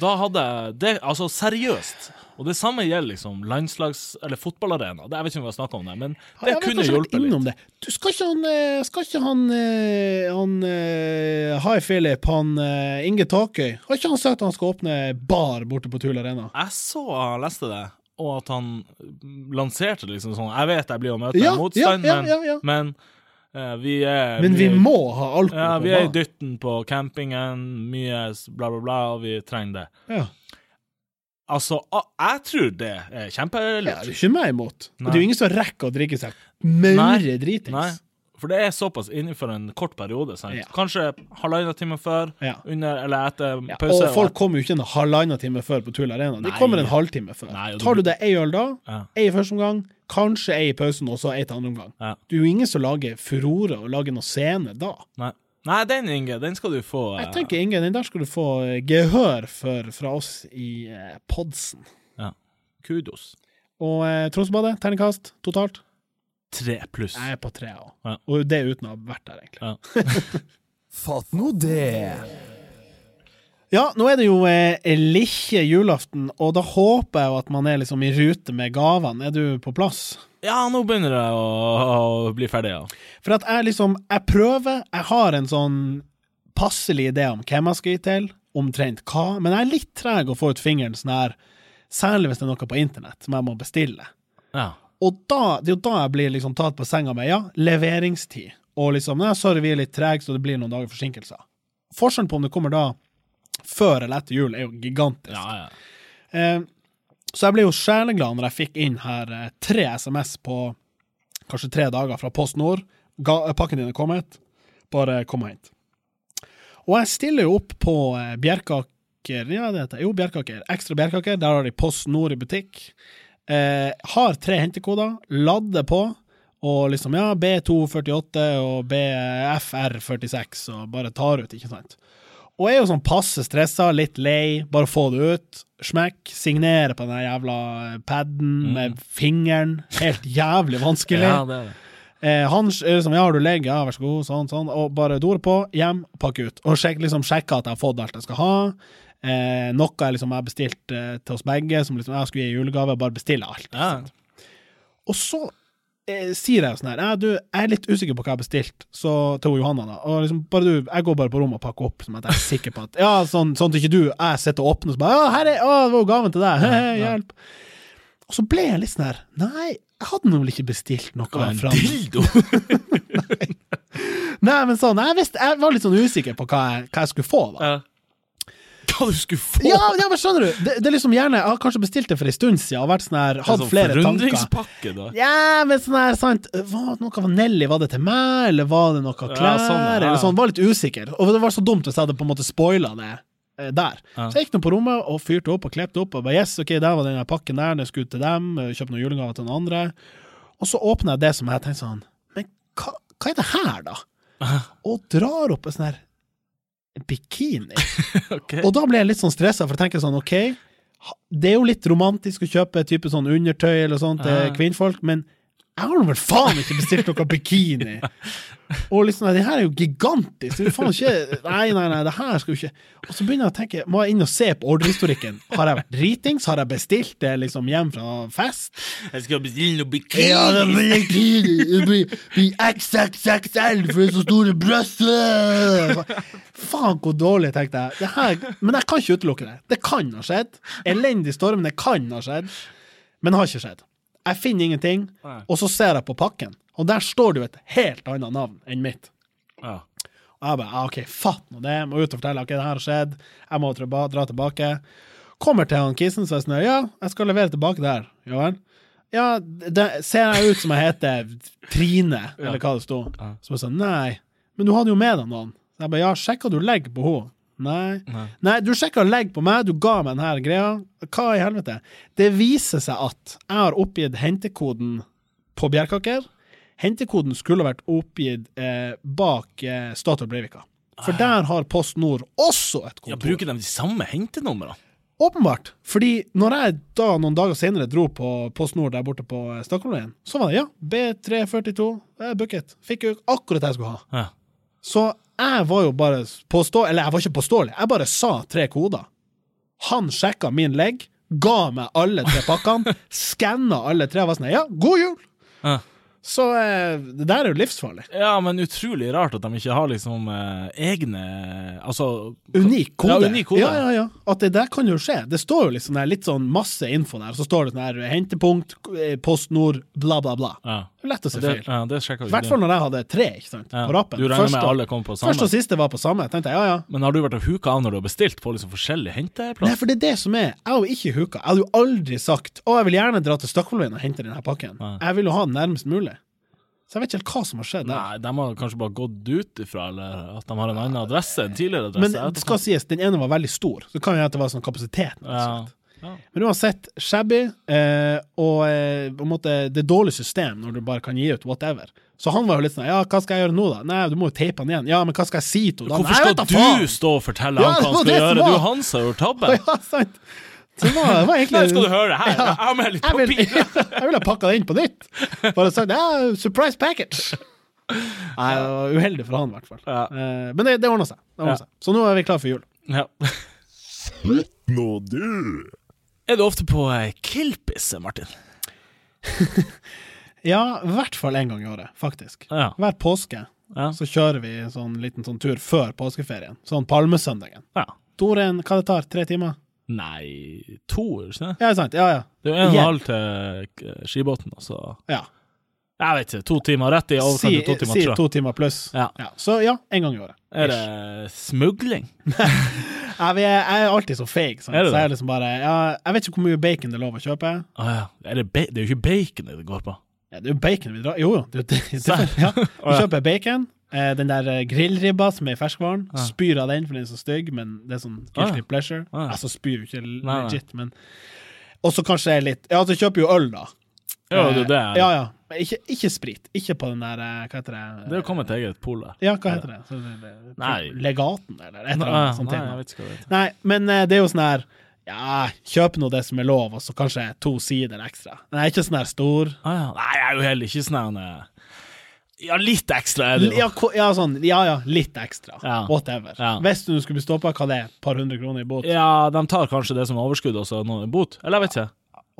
Da hadde det Altså, seriøst. Og det samme gjelder liksom landslags- eller fotballarena. Det, jeg vet ikke om vi har snakka om det, men det Ja, kunne hjulpet litt. Det. Du, skal ikke han, eh, skal ikke han, eh, han Hi Philip, han Inge Takøy Har ikke han sagt at han skal åpne bar borte på Tull Arena? Jeg så han leste det, og at han lanserte det liksom sånn Jeg vet jeg blir å møte Ja, motstand, ja, ja, men, ja, ja. men uh, vi er Men vi vi må ha alkohol Ja, vi er i dytten på campingen, mye bla, bla, bla, og vi trenger det. Ja. Altså, jeg tror det er Ja, kjempelurt. det er ikke meg imot. Og Det er jo ingen som rekker å drikke seg maure dritings. For det er såpass innenfor en kort periode. Ja. Kanskje halvannen time før, Ja. under eller etter Ja, pause. og folk kommer jo ikke en halvannen time før på Tull Arena. De Nei. kommer en halvtime før. Nei, du- Tar du deg ei øl da, Ja. ei i første omgang, kanskje ei i pausen, og så ei til andre omgang. Ja. Du er jo ingen som lager furore og lager noe scene da. Nei. Nei, den, Inge, den skal du få. eh, Jeg tenker, Inge, den der skal du få eh, gehør for fra oss i eh, podsen. ja. Kudos. Og eh, Tromsøbadet, terningkast totalt? Tre pluss. Jeg er på tre òg. Ja. Og det uten å ha vært der, egentlig. Ja. Fatt nå det. Ja, nå er det jo eh, lille julaften, og da håper jeg jo at man er liksom i rute med gavene. Er du på plass? ja, nå begynner jeg å, å bli ferdig, ja. For at jeg liksom Jeg prøver, jeg har en sånn passelig idé om hvem jeg skal gi til, omtrent hva, men jeg er litt treg å få ut fingeren sånn her, særlig hvis det er noe på internett som jeg må bestille. ja. Og da, det er jo da jeg blir liksom tatt på senga med ja, leveringstid. Og liksom nei, sorry, vi er litt trege, så det blir noen dager forsinkelser. Forskjellen på om det kommer da før eller etter jul, er jo gigantisk. ja, ja. Eh, så jeg ble jo sjeleglad når jeg fikk inn her eh, tre SMS på kanskje tre dager fra Post Nord. Eh, pakken din er kommet, bare kom og hent. Og jeg stiller jo opp på eh, Bjerkaker, ja det heter jo Bjerkaker, ekstra Bjerkaker, der har de Post Nord i butikk. Eh, har tre hentekoder, lader på, og liksom ja, B248 og BFR46, og bare tar ut, ikke sant. Og er jo sånn passe stressa, litt lei, bare få det ut. Smekk, signere på den jævla paden med fingeren. Helt jævlig vanskelig. ja, det er det. Eh, han er liksom, ja, har du legg? Ja, vær så god, sånn, sånn. Og bare dor på, hjem, pakke ut. Og sjek, liksom, sjekke at jeg har fått alt jeg skal ha. Eh, noe jeg liksom har bestilt eh, til oss begge, som liksom, jeg skulle gi i julegave, bare bestille alt. Ja. Og så eh, sier jeg sånn her, du, jeg er litt usikker på hva jeg har bestilt, så til Johanna da, og liksom, bare du, jeg går bare på rommet og pakker opp, sånn at jeg er sikker på at, ja, sånn, sånn at ikke du, jeg sitter og åpner, så bare, Å, her er, å, det var jo gaven til deg, hehe, hjelp. Og så ble jeg litt sånn her, nei, jeg hadde nå vel ikke bestilt noe Hva, en dildo! Nei, men sånn, jeg, visste, jeg var litt sånn usikker på hva jeg, hva jeg skulle få da. ja. hva du skulle få! Ja, ja, men skjønner du? Det, det er liksom gjerne Jeg har kanskje bestilt det for en stund siden og vært sånn her, hatt sånn flere tanker. da. Ja, men sånn her, sant Var det noe vanilje? Var det til meg, eller var det noe klær? sånn, ja. Eller sånn, Var litt usikker. Og det var så dumt hvis jeg hadde på en måte spoila det eh, der. Ja. Så jeg gikk nå på rommet og fyrte opp og klepte opp. Og bare yes, ok, der var den pakken der, den skulle til dem. eh, Kjøpte noen julegaver til noen andre. Og så åpner jeg det som jeg tenkte sånn Men hva, hva er det her, da? Og drar opp en sånn her bikini. okay. Og da ble jeg litt sånn stressa, for jeg tenker sånn, ok, det er jo litt romantisk å kjøpe type sånn undertøy eller sånt til kvinnfolk, men jeg har vel faen ikke bestilt noe bikini! Og liksom, nei, det her er jo gigantisk! Det er jo faen ikke Nei, nei, nei, det her skal jo ikke Og så begynner jeg å tenke, må jeg inn og se på ordrehistorikken? Har jeg vært dritings? Har jeg bestilt det liksom hjem fra fest? Jeg skal bestille noe Ja, det blir bikini! Det blir, blir XXXL for det er så store bryster! Faen, hvor dårlig, tenkte jeg. Det her, men jeg kan ikke utelukke det. Det kan ha skjedd. Elendig storm, det kan ha skjedd. Men det har ikke skjedd. Jeg finner ingenting, Nei. og så ser jeg på pakken, og der står det jo et helt annet navn enn mitt. Ja. Og jeg bare, ok, fatt nå det, må ut og fortelle, ok, det her har skjedd, jeg må dra, dra tilbake. Kommer til han kissen, så er jeg sånn, ja, jeg skal levere tilbake der. Ja vel? Ja, det, ser jeg ut som jeg heter Trine, eller hva det sto? Så jeg sa nei, men du hadde jo med deg noen. Så jeg bare, ja, sjekka du legger på henne? Nei. Nei. Nei, du sjekka legg på meg, du ga meg denne greia. Hva i helvete? Det viser seg at jeg har oppgitt hentekoden på Bjerkaker. Hentekoden skulle vært oppgitt eh, bak eh, Statoil Breivika. For der har Post Nord også et kontor. ja. Bruker de de samme hentenumrene? Åpenbart. Fordi når jeg da noen dager senere dro på Post Nord der borte på eh, så var det ja, B342, eh, booket. Fikk jo akkurat det jeg skulle ha. Ja. Så jeg var jo bare påståelig, eller jeg var ikke påståelig, jeg bare sa tre koder. Han sjekka min legg, ga meg alle tre pakkene, skanna alle tre og var sånn ja, god jul! Ja. Så eh, det der er jo livsfarlig. ja, men utrolig rart at de ikke har liksom eh, egne Altså Unik kode. Ja, unik kode. Ja, ja, ja. At det der kan jo skje. Det står jo liksom der, litt sånn masse info der, så står det sånn her hentepunkt, postnord, Post Nord, bla, bla, bla. Ja. Lett å se Det, feil. ja, det I hvert fall når jeg hadde tre, ikke sant, Ja. på rappen. Du regner med alle kom på samme? Først og siste var på samme. tenkte Jeg ja, ja. Men har du vært og huka av når du har bestilt på liksom forskjellige Nei, for det er det som er. Jeg har jo ikke huka. Jeg hadde jo aldri sagt å, jeg vil gjerne dra til Stakkolveien og hente denne pakken. Nei. Jeg vil jo ha den nærmest mulig. Så jeg vet ikke helt hva som har skjedd der. Nei, de har kanskje bare gått ut ifra, eller at de har en annen adresse enn tidligere adresse. Men det skal sies, den ene var veldig stor, så kan jo hende det var sånn kapasiteten. ja. Ja. Men uansett, shabby, eh, og eh, på en måte, det er dårlig system når du bare kan gi ut whatever. Så han var jo litt sånn ja, hva skal jeg gjøre nå, da? Nei, du må jo teipe han igjen. Ja, men hva skal jeg si til henne? Hvorfor skal da faen! du stå og fortelle Ja, han hva han skal det gjøre? Du er han som har gjort tabben. Ja, sant. Så det var, det var egentlig Nei, skal du høre her? Jeg har med litt vil, papir. jeg ville ha pakka det inn på nytt. Bare sagt ja, surprise package. Nei, det var uheldig for han, i hvert fall. Ja. Eh, men det, det ordna seg. Det ordnet Ja. seg. Så nå er vi klar for jul. Ja. Nå du. Er du ofte på eh, Kilpis, Martin? Ja, i hvert fall én gang i året, faktisk. Ja. Hver påske Ja. så kjører vi en sånn liten sånn tur før påskeferien. Sånn palmesøndagen. ja. Toren, hva det tar? Tre timer? Nei, to, er ikke det? Ja, sant. Ja, ja. Det er jo en og en halv til eh, skibåten, og så ja. Jeg vet ikke, to timer rett i overkant Si, to timer, si to timer pluss. Ja. Så ja, en gang i året. Er det smugling? Jeg, jeg er alltid så fake. sant? Er det så jeg er liksom bare ja, Jeg vet ikke hvor mye bacon det er lov å kjøpe. Ah, ja. Er det, det er jo ikke bacon det går på. Ja, det er jo bacon vi drar Jo, jo. Det, det, ja. Vi kjøper bacon. Eh, den der eh, grillribba som er i ferskvaren. Ah. Spyr av den, for den er så stygg, men det er sånn guilty ah, pleasure. Altså spyr jo ikke legit, men Og så kanskje litt Ja, så kjøper jo øl, da. Ja, det, det, Eh, ja, ja. Men ikke, ikke sprit. Ikke på den der eh, Hva heter det? det er kommet eget pol der. Ja, hva heter det? Så det, det Nei. Legaten, eller et eller annet sånt. nei, jeg vet ikke hva det heter. Nei, men eh, det er jo sånn her Ja, kjøp nå det som er lov, og så kanskje to sider ekstra. Er ikke sånn her stor. Ah, ja. Nei, jeg er jo heller ikke sånn her Ja, litt ekstra er det jo. Ja, ja, sånn, ja, ja, litt ekstra. Ja. Whatever. Hvis du skulle bli stoppa, hva det er? Et par hundre kroner i bot? Ja, de tar kanskje det som overskudd og så noe bot. Eller jeg vet ikke.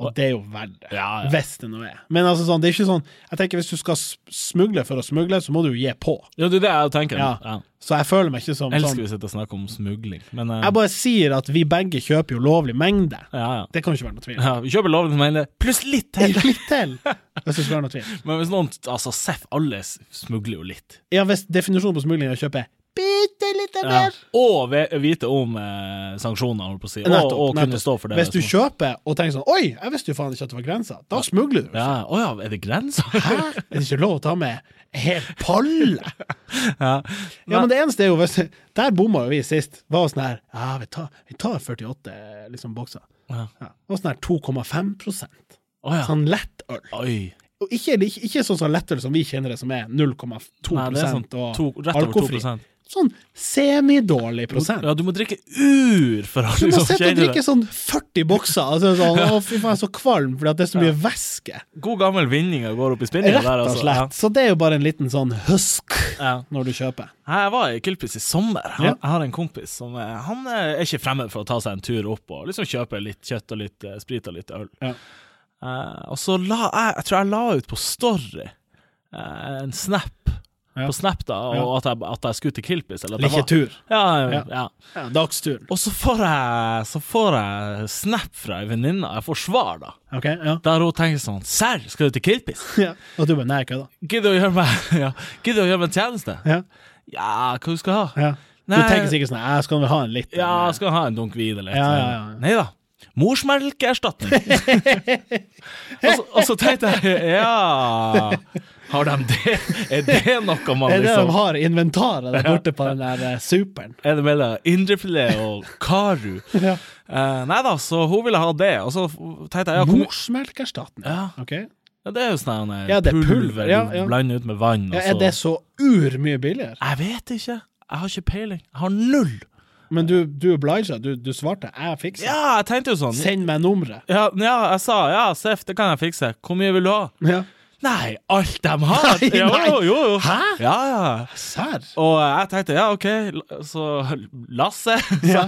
Og det er jo verdt det. Ja, ja. Hvis det nå er. Men altså sånn, det er ikke sånn Jeg tenker hvis du skal smugle for å smugle, så må du jo gi på. Ja, det er det jeg tenker. Ja. Så jeg føler meg ikke som Elsker sånn vi sitter og snakker om smugling, men uh, Jeg bare sier at vi begge kjøper jo lovlig mengde. ja, ja. Det kan jo ikke være noe tvil. ja. Vi kjøper lovlig mengde pluss litt til. Litt til, hvis det skal være noe tvil. Men hvis noen Altså, Seff, alle smugler jo litt. Ja, hvis definisjonen på smugling er å kjøpe bitte litt Ja. mer. Og vite om eh, sanksjoner, holdt på å si. Og, Nettopp, og kunne nettopp. stå for det. Hvis du som- kjøper og tenker sånn Oi, jeg visste jo faen ikke at det var grensa. Da smugler du. ja. Å ja, er det grenser? Hæ? Er det ikke lov å ta med en hel palle? ja. Ja, men det eneste er jo hvis Der bomma jo vi sist. Var sånn her Ja, vi tar, vi tar 48 liksom bokser. Ja. Ja. Det var sånn her 2,5 oh, ja. Sånn lettøl. Oi. Og ikke, ikke, ikke sånn som lettøl som vi kjenner det, som er 0,2 Nei, det er sånn og to, rett over 2 alkoholfri. Sånn semidårlig prosent. Ja, du må drikke ur for å Du må liksom sitte og drikke sånn 40 bokser. Altså sånn, å, fy faen, jeg er så kvalm fordi det er så mye væske. God gammel vinninger går opp i spinninga Rett og slett. slett. Så det er jo bare en liten sånn husk Ja. når du kjøper. Jeg var i Kilpis i sommer. Ja. Jeg har en kompis som er, han er ikke fremmed for å ta seg en tur opp og liksom kjøpe litt kjøtt og litt eh, sprit og litt øl. Ja. Eh, og så la jeg Jeg tror jeg la ut på Story uh, en snap. Ja. På Snap da, og Ja. at, jeg, at jeg skulle til Kilpis. Eller at Like var- tur. Ja, ja. Dagsturen. Og så får jeg Så får jeg snap fra ei venninne. Jeg får svar, da. Okay, Ja. Der hun tenker sånn Serr, skal du til Kilpis? ja. Og du bare Nei, kødda. Gidder du å gjøre meg ja. Gidder du å gjøre meg en tjeneste? Ja. Ja, hva du skal ha? ja. Du tenker sikkert sånn Jeg skal vel ha en litt Ja, skal ha en dunk vin eller et. Nei da. Morsmelkerstatning. og, så, og så tenkte jeg Ja Har de det? Er det noe man liksom Er det de har i inventaret der borte på den der eh, superen? Er det mellom indrefilet og karu? Ja. Uh, nei da, så hun ville ha det. Og så tenkte jeg ja, mye- Morsmelkerstatning? ja, OK? ja, det er jo sånn eh, Ja, er pulver, pulver, ja, ja. blander ut med vann. Og Ja, så. er det så urmye billigere? Jeg vet ikke. Jeg har ikke peiling. Jeg har null. Men du, du obliga. du, du svarte 'jeg fikser'. Ja, jeg tenkte jo sånn. Send meg nummeret. Ja, ja, jeg sa ja, Seff, det kan jeg fikse. Hvor mye vil du ha? Ja. Nei, alt de har! Nei, nei. jo, jo, jo. Hæ? Ja, ja. Serr? Og jeg tenkte ja, OK, så Lasse Ja.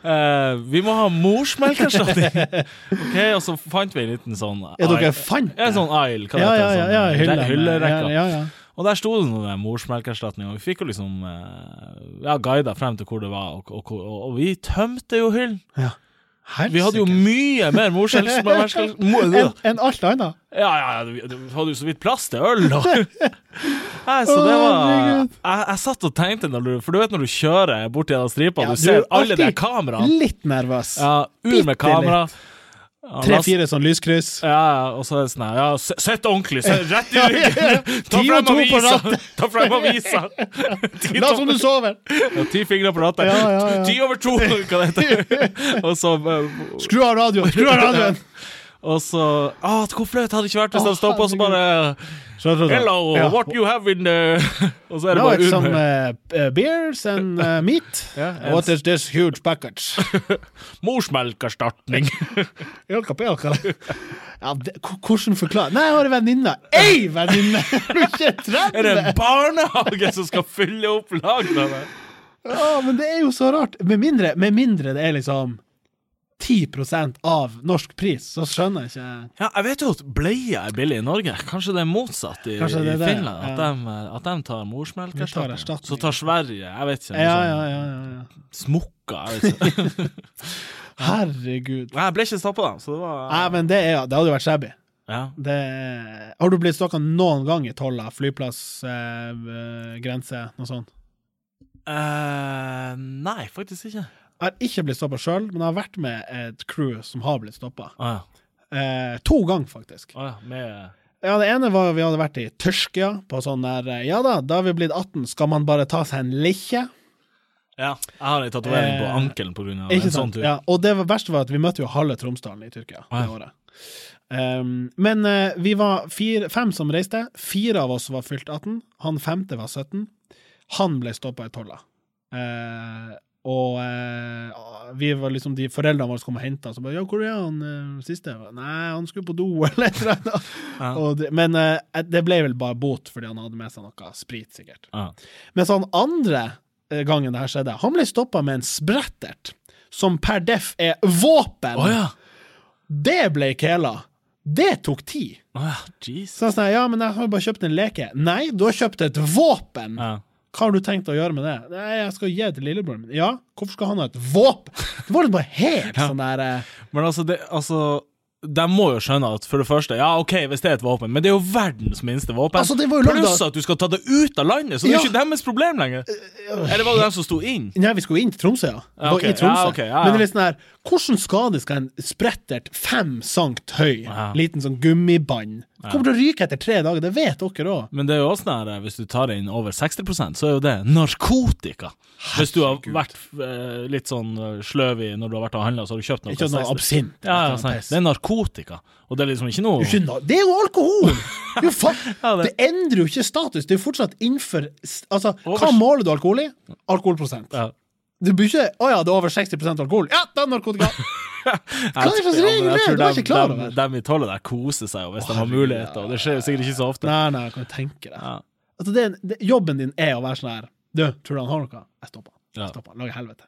uh, Vi må ha morsmelkerstatning. OK, og så fant vi en liten sånn Ja, dere fant det? en sånn aisle. Hva Ja, det ja, heter, ja, ja, sånn hylle. Ja, ja, ja. Og der sto det noe morsmelkerstatning, og vi fikk jo liksom eh, Ja, guida frem til hvor det var, og, og, og, og vi tømte jo hyllen. ja. Vi hadde jo mye mer morskjell Enn en alt annet? Ja, ja, vi hadde jo så vidt plass til øl, Og. Nei, så det var jeg, jeg satt og tenkte, når du, for du vet når du kjører borti gjennom stripa, Ja, du du ser er alle de kameraene. Litt nervøs. Ja, ur med kamera. Lasse- Tre-fire sånn lyskryss. Ja, og så er det sånn ja, Sett ordentlig, Sett rett i ryggen! Ta frem avisa! Ta frem avisa! La som du sover! ja, ti fingre på rattet. Ja, ja, ja. Ti over to, hva det heter. Og så eh, Skru av radioen! Skru av radioen! Og så Å, hvor flaut hadde det ikke vært hvis de stoppa og så bare. Hello, Ja. what you have in the Og så er det No, bare it's some uh, uh, beers and uh, meat. Yeah, What is this huge package? morsmelkerstatning. Ja, hvordan forklare Nei, jeg har en venninne. Ei venninne! Du er ikke 30! Er det en barnehage som skal fylle opp lagene? Ja, men det er jo så rart. Med mindre, med mindre det er liksom 10% av norsk pris, så skjønner jeg ikke Ja, jeg vet jo at bleier er billig i Norge. Kanskje det er motsatt i, er i Finland? Finland? ja. At, de, at de tar morsmelkerstatning. Så tar Sverige Jeg vet ikke. Ja, sånn ja, ja. ja, ja. Smokka, jeg vet ikke. Herregud. Nei, jeg ble ikke stoppa, da, så det var Nei, men det, er, det hadde jo vært shabby. ja. Det, har du blitt stokka noen gang i tolla? Flyplass, eh, eh, grense, noe sånt? Uh, Nei, faktisk ikke. Jeg har ikke blitt stoppa sjøl, men jeg har vært med et crew som har blitt stoppa. Ah, ja. Eh, to ganger, faktisk. Ah, ja. Med Ja, Det ene var vi hadde vært i Tyrkia, på sånn der eh, Ja da, da har vi blitt 18, skal man bare ta seg en likkje? Ja. Jeg har ei tatovering på Eh, ankelen på av Ikke en sånn tur. Ja, og det verste var at vi møtte jo halve Tromsdalen i Tyrkia Ah, det året. Um, men uh, vi var fire, fem som reiste. Fire av oss var fylt 18. Han femte var 17. Han ble stoppa i tolla. Eh, og eh, vi var liksom de foreldrene våre som kom og henta oss. Ja, hvor er han eh, siste? Nei, han skulle på do, eller et eller annet. Ja. Det, men eh, det ble vel bare bot fordi han hadde med seg noe sprit, sikkert. Ja. Mens han andre eh, gangen det her skjedde, han ble stoppa med en sprettert, som per def er våpen. Oh, ja. Det ble kela. Det tok tid. Oh. Så han sa ja, men jeg har bare kjøpt en leke. Nei, du har kjøpt et våpen. Ja. Hva har du tenkt å gjøre med det? Nei, jeg skal gi det til lillebroren min. Ja, hvorfor skal han ha et våpen? Det var bare helt sånn der eh, Men altså, det, altså de må jo skjønne at for det første, ja ok, hvis det er et våpen, men det er jo verdens minste våpen. Altså, det var jo Pluss at du skal ta det ut av landet, så det Ja. er ikke deres problem lenger. Eller var det dem som sto inn? Nei, vi skulle inn til Tromsø, ja. Ja, var i Tromsø. Ja, okay. Men det er litt sånn her Hvordan skade skal en sprettert fem sankt høy, Ja. liten sånn gummibånd Kommer til å ryke etter tre dager, det vet dere òg. Men det er jo også sånn her, hvis du tar inn over 60% så er jo det narkotika. Hvis du har vært eh, litt sånn sløv sløvig når du har vært og handla, så har du kjøpt noe Ikke noe 60. absint. Ja, ja, sånn. Det er narkotika. Og det er liksom ikke noe er na- Det er jo alkohol! Det, jo Ja, det. endrer jo ikke status. Det er jo fortsatt innenfor Altså, hva måler du alkohol i? Alkoholprosent. ja. Du blir ikke Å ja, det er over 60% alkohol. Ja, det er narkotika! Hva er det slags Ja, men er det? Du ikke klar over. Dem i tollet der koser seg hvis de har muligheter, og det skjer jo sikkert ikke så ofte. Nei, nei, jeg kan tenke det. Ja. Altså, det, er det, jobben din er å være sånn her Du, tror du han har noe? Jeg stopper. Ja. Jeg stopper. Lager helvete.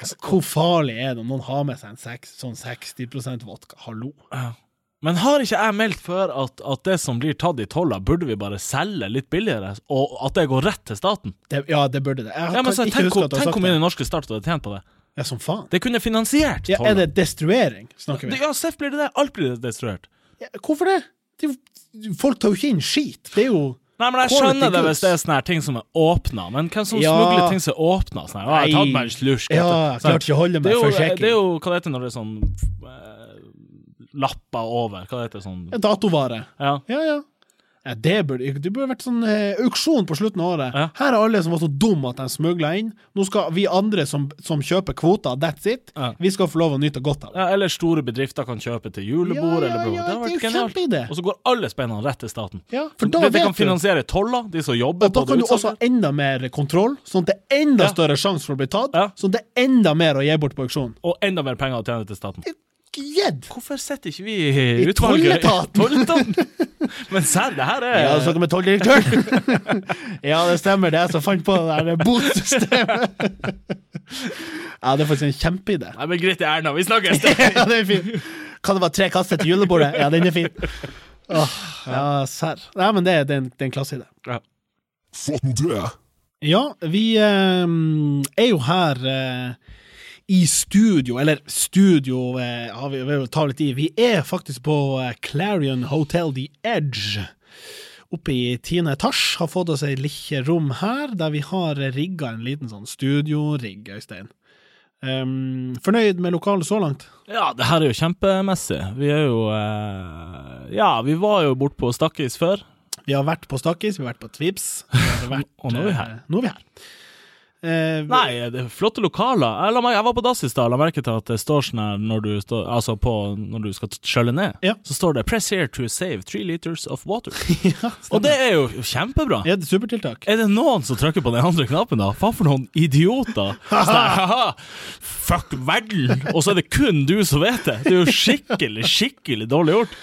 Altså, hvor farlig er det om noen har med seg en 6, sånn 60% vodka? Hallo. Men har ikke jeg meldt før at, at det som blir tatt i tolla, burde vi bare selge litt billigere, og at det går rett til staten? Det, ja, det burde det. Jeg Ja, men så, tenk, hvor- tenk hvor mye den norske Start hadde tjent på det. Ja, som faen. Det kunne finansiert tolla. Ja, er det destruering, snakker vi? Ja, Seff blir det det. Alt blir destruert. Ja, hvorfor det? det? Folk tar jo ikke inn skit. Det er jo Nei, men jeg skjønner det hvis det er sånne her ting som er åpna, men hvem som Ja. smugler ting som er åpna? Sånn her, jeg har tatt meg en slursk. Ja, jeg du». klarte ikke å holde meg for sjekking. det er jo hva det heter når det er sånn lapper over. Hva heter det sånn ja, Datovare. Ja. Ja, ja. ja det, burde, det burde vært sånn eh, auksjon på slutten av året. Ja. Her er alle som var så dumme at de smugla inn. Nå skal vi andre som, som kjøper kvoter, that's it, Ja. vi skal få lov å nyte godt av det. ja, eller store bedrifter kan kjøpe til julebord. Ja, ja, ja, det har det er jo kjempeidé. Og så går alle spennene rett til staten. Ja, for da det, de kan du. finansiere toller, de som jobber Og da kan det du også ha enda mer kontroll, sånn at det er enda større sjanse for å bli tatt. Sånn at det er enda mer å gi bort på auksjon. Og enda mer penger å tjene til staten. Gjedd! Hvorfor setter ikke vi utvalget I tolletaten. Men serr, det her er Ja, du snakker med tolldirektøren? ja, det stemmer, det er jeg som fant på det der botsystemet. ja, det er faktisk en kjempeidé. Nei, men greit, Erna, vi snakkes! ja, det er fint. Kan det være tre kasser til julebordet? Ja, den er fin. Åh, ja, serr. Nei, men det, er- det er en, det er en klasseidé. Ja. Det. Ja, vi eh, er jo her eh, i studio, eller studio eh, har vi, vi tar litt i. Vi er faktisk på eh, Clarion Hotel The Edge. Oppe i tiende etasje. Har fått oss ei lille rom her, der vi har rigga en liten sånn studiorigg, Øystein. Um, fornøyd med lokalet så langt? Ja, det her er jo kjempemessig. Vi er jo eh, Ja, vi var jo borte på Stakkis før. Vi har vært på Stakkis, vi har vært på Tvips. Vært, Og nå er vi her. eh, Nå er vi her. Eh, Nei, det er flotte lokaler. Jeg, meg, jeg var på dass i stad, la merke til at det står sånn her når du, stå, altså på, når du skal skjølle ned, Ja. så står det 'Press here to save three liters of water'. ja, Og det er jo kjempebra. ja, det er supertiltak. Er det noen som trykker på den andre knappen, da? Faen for noen idioter! Sånn fuck verden! Og så er det kun du som vet det! Det er jo skikkelig, skikkelig dårlig gjort.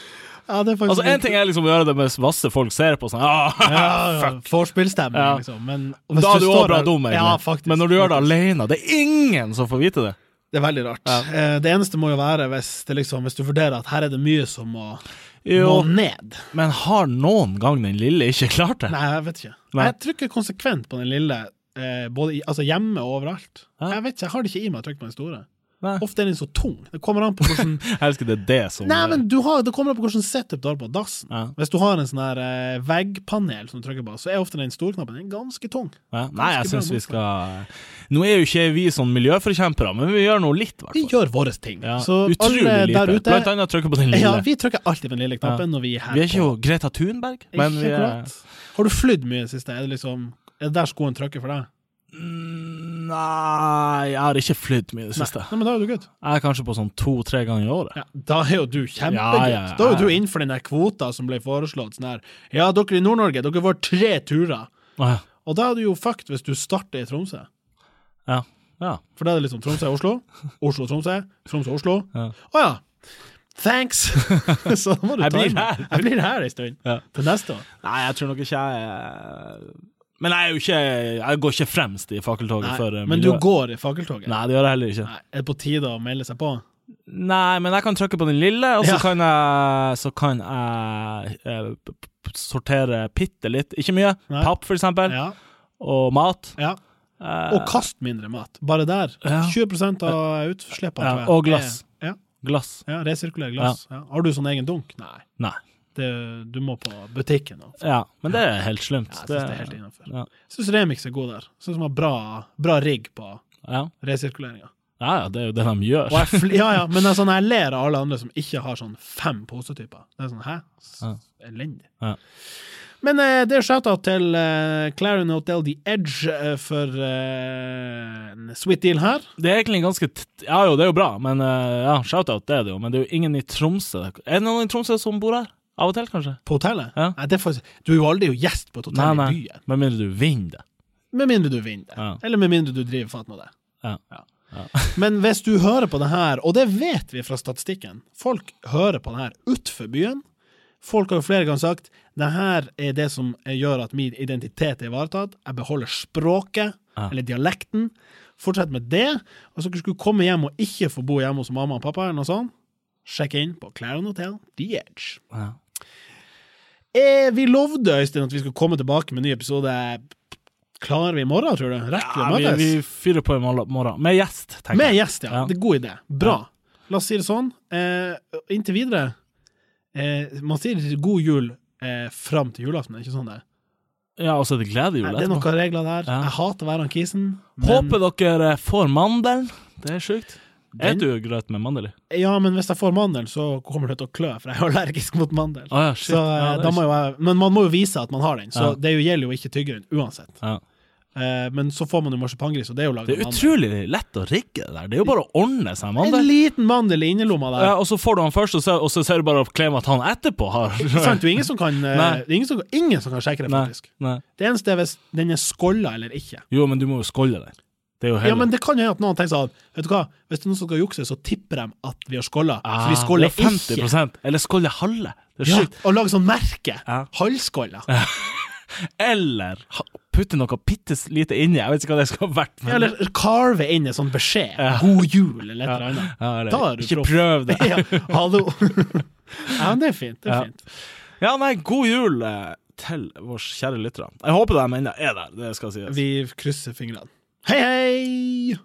Ja, det er faktisk Altså, En ting er liksom å gjøre det mens masse folk ser på, sånn ah, ja, ja, fuck. Vorspielstemning, Ja. liksom. Men hvis Da er du òg bra dum, egentlig. Ja, faktisk. Men når du gjør det alene, det er ingen som får vite det. Det er veldig rart. Ja. Det eneste må jo være hvis, det liksom, hvis du vurderer at her er det mye som må, må Jo, ned. men har noen gang den lille ikke klart det? Nei, jeg vet ikke. Nei. Jeg trykker konsekvent på den lille, eh, både i, altså hjemme og overalt. Ja. Jeg vet ikke, jeg har det ikke i meg å trykke på den store. Nei. Ofte er den så tung. Det kommer an på hvordan Jeg elsker det det som Nei, men du har, det kommer an på hvordan setup du har på dassen. Ja. Hvis du har en sånn her eh, veggpanel som du trykker på, så er ofte den storknappen den ganske tung. ja. Nei, jeg Ganske syns vi skal Nå er jo ikke vi sånn miljøforkjempere, men vi gjør noe litt, i hvert Vi gjør våre ting. Ja, Så utrolig alle lite. der ute Blant annet trykker på den lille. Ja, vi trykker alltid på den lille knappen når vi er her. Vi er ikke jo Greta Thunberg, men Ikke vi er klart. Har du flydd mye i det siste? Er det liksom Er det der skoen trykker for deg? Mm, Nei, jeg har ikke flydd mye i det siste. Nei, men da er du good. Jeg er kanskje på sånn to-tre ganger i året. Ja, da er jo du kjempegutt Ja, ja. Da er jo du innenfor den der kvota som ble foreslått. Sånn her Ja, dere i Nord-Norge, dere får tre turer. Ja. Og da er du jo fucked hvis du starter i Tromsø. Ja. ja. For da er det liksom Tromsø-Oslo, Oslo-Tromsø, Tromsø-Oslo. Å Ja. ja. Thanks! Så da må du Jeg ta blir her. Jeg blir her ei stund. Ja. Til neste år. Nei, jeg tror nok ikke jeg er- Men jeg ikke Jeg går ikke fremst i fakkeltoget Nei, for eh, men du går i fakkeltoget. Nei, det gjør jeg heller ikke. Nei, Er det på tide å melde seg på? Nei, men jeg kan trykke på den lille, og så Ja. kan jeg Så kan jeg eh, p- p- sortere bitte litt. Ikke mye. Nei. Papp, for eksempel. Ja. Og mat. ja. Eh, Og kast mindre mat. Bare der. Ja. 20% av utslippene. Ja, og glass. Ja. Glass. Ja, resirkulere glass. Ja. Har du sånn egen dunk? Nei. Nei. Det, du må på butikken. Altså. Ja, men det er helt slemt. Ja, jeg syns det er helt innafor. Ja. Syns Remix er god der. Jeg Syns de har bra, bra rigg på Ja. resirkuleringa. ja, ja, det er jo det de gjør. Jeg, ja, ja, men er sånn, jeg ler av alle andre som ikke har sånn fem posetyper. Det er sånn, hæ? S- Ja. Elendig. Ja. Men eh, det er shout-out til eh, Clarion Hotel The Edge eh, for eh, en sweet deal her. Det er egentlig ganske Ja jo, det er jo bra, men eh, ja, shout-out, det er det jo. Men det er jo ingen i Tromsø. Er det noen i Tromsø som bor her? Av og til, kanskje? På hotellet? Ja. Nei, det er faktisk, du er jo aldri gjest på et hotell Nei, nei. i byen. Med mindre du vinner det. Med mindre du vinner det. Ja. Eller med mindre du driver fatt med det. Ja. Men hvis du hører på det her, og det vet vi fra statistikken, folk hører på det her utenfor byen. Folk har jo flere ganger sagt det her er det som gjør at min identitet er ivaretatt. Jeg beholder språket, Ja. eller dialekten. Fortsett med det. Og så skulle du komme hjem og ikke få bo hjemme hos mamma og pappa, eller noe sånt, sjekk inn på Clarion Hotel The Edge. Ja. Eh, vi lovde, Øystein, at vi skulle komme tilbake med en ny episode. Klarer vi i morgen, tror du? Rekker vi å møtes? vi fyrer på i morgen. Med gjest, tenker Med jeg. gjest, ja. Ja. Det er god idé. Bra. La oss si det sånn. Eh, inntil videre eh, Man sier god jul eh, fram til julaften, ikke sånn det? er? Ja, og så er det gledejul etterpå. Det er noen regler der. Ja. Jeg hater å være han kisen. men- Håper dere får mandelen. Det er sjukt. Den- Spiser du grøt med mandel i? Ja, men hvis jeg får mandel, så kommer det til å klø, for jeg er allergisk mot mandel. Å ja, shit. Så, eh, Ja, jo jeg, men man må jo vise at man har den, så Ja. det gjelder jo ikke tygge den uansett. Ja. Eh, men så får man jo marsipangris, og det er jo laget Det er utrolig lett å rigge det der. Det er jo bare å ordne seg mandel. En liten mandel i innerlomma der. Ja, og så får du han først, og så, og så ser du bare klem at han etterpå har Sant, det er jo ingen som kan, eh, ingen som, ingen som kan sjekke det, Nei, faktisk. nei. Det eneste er hvis den er skålla eller ikke. Jo, men du må jo skålle den. Er jo Ja, men det kan hende at noen tenker sånn Vet du hva, hvis det er noen som skal jukse, så tipper de at vi har skåla. ah, så vi skåler er ikke. 50 Eller skåler halve. Det er Ja, og lage sånn merke. Ja. Halvskåla. Eller putte noe bitte lite inni. Jeg vet ikke hva det skal ha vært. men- eller carve inn en sånn beskjed. God jul, eller et eller annet. Ja, Da er du ikke proff. prøv det. ja, hallo. ja, men det er fint. Det er Ja. fint. Ja, nei, god jul eh, til våre kjære lyttere. Jeg håper de ennå er der, det skal sies. Vi krysser fingrene. Hei, hei!